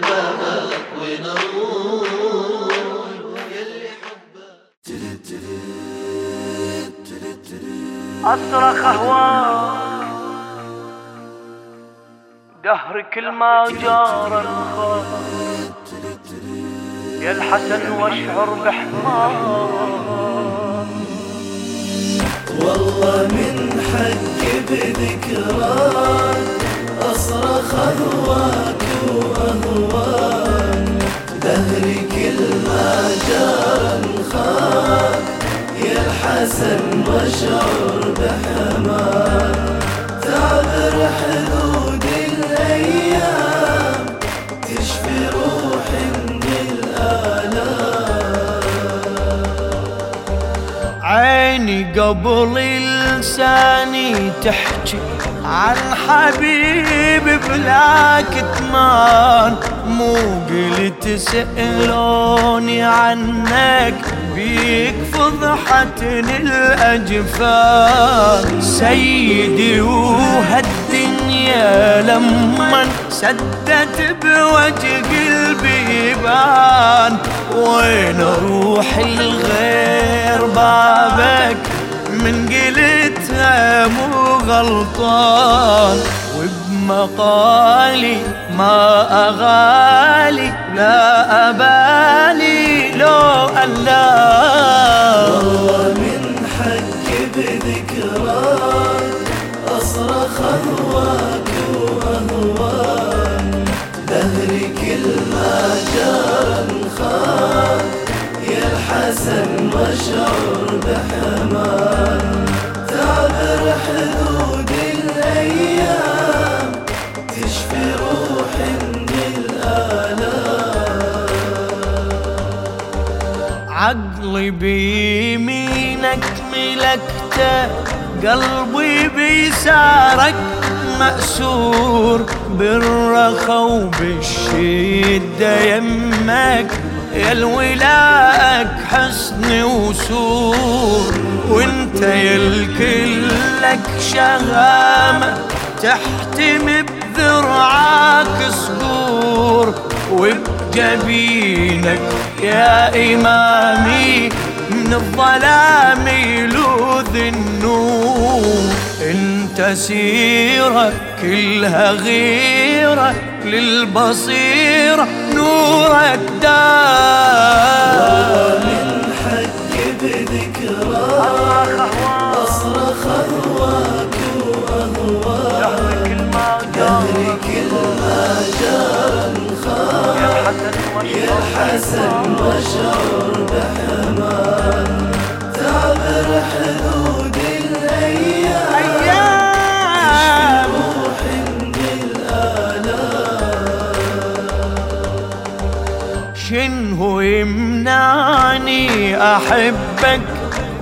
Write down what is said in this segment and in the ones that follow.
بابك وين أروح؟ يلي حبك. اصرخ اهواك دهر كل ما جار الخاط يا الحسن واشعر بحمار. والله من حقي بذكراك أصرخ اهواك واهواك دهري كل ما جار انخاك يا الحسن واشعر بحماك تعبر حدود الأيام تشفي روحي من الالام عيني قبل لساني تحكي. عن حبيب بلا كتمان مو قلت سألوني عنك بيك فضحتني الأجفان. سيدي وهالدنيا لمن سدت بوجه قلبي بان وين أروح الغير غلطان وبمقالي ما أغالي لا أبالي لو ألا. والله من حقي بذكراك أصرخ أهواك وأهواك دهري كل ما جار انخاك يا الحسن واشعر بحماك عقلي بيمينك ملكته قلبي بيسارك مأسور. بالرخا وبالشدة يمك يا الولاك حسن وسور. وانت يا الكل لك شهامة تحتمي بذرعاك صقور. وبجبينك يا إمامي من الظلام يلوذ النور إنت سيرة كلها غيرة للبصيرة نورك دار. من حقي بذكراك أصرخ تعبر حدود الأيام أيام من شنو يمنعني أحبك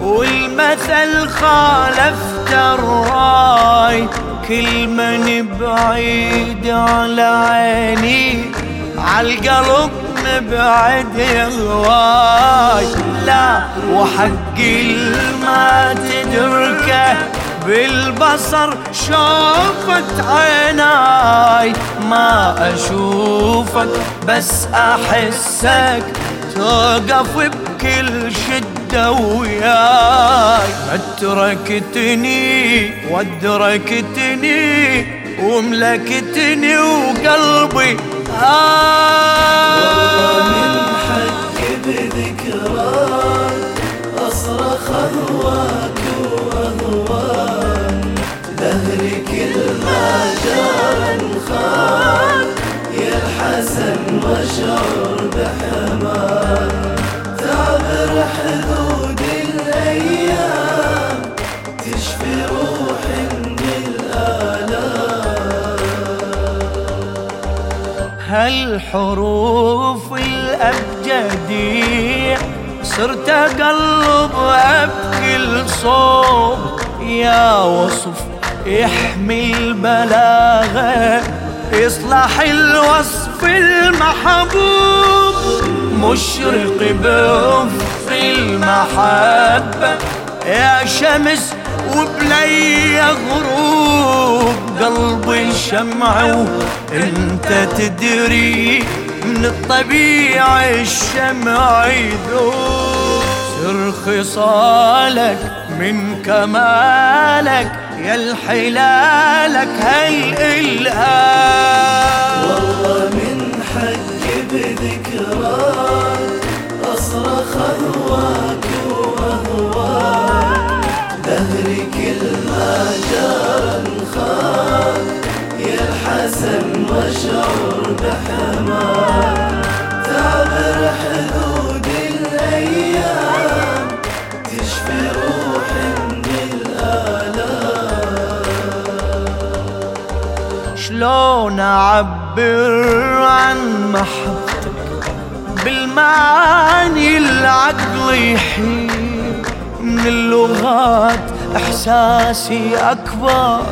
والمثل خالفت الراي. كل من بعيد على عيني عالقلب نبعد يغواي لا وحق ما تدركه بالبصر شوفت عيناي. ما أشوفك بس أحسك توقف بكل شدة وياي. ما تركتني وأدركتني وملكتني وقلبي والله هالحروف الأبجدية صرت أقلبها بكل صوب يا وصف يحمي البلاغة يصلح الوصف المحبوب. مشرق بأفق المحبة يا شمس وبلي غروب قلبي شمع وانت تدري من الطبيعة الشمع يذوب. سر خصالك من كمالك يا الحلالك هالإلهام والله من حق بذكراك أصرخ أهواك الأيام تشفي روح من الآلام. شلون أعبر عن محبتك؟ بالمعاني العقل يحير من اللغات إحساسي أكبر.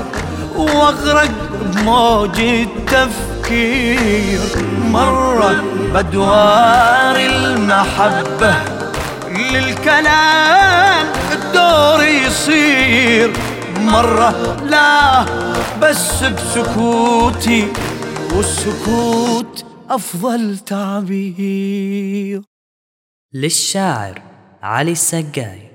وأغرق بموج التفكير. مرة بدوار المحبة للكلام الدور يصير. مرة لا بس بسكوتي والسكوت أفضل تعبير. للشاعر علي السقاي.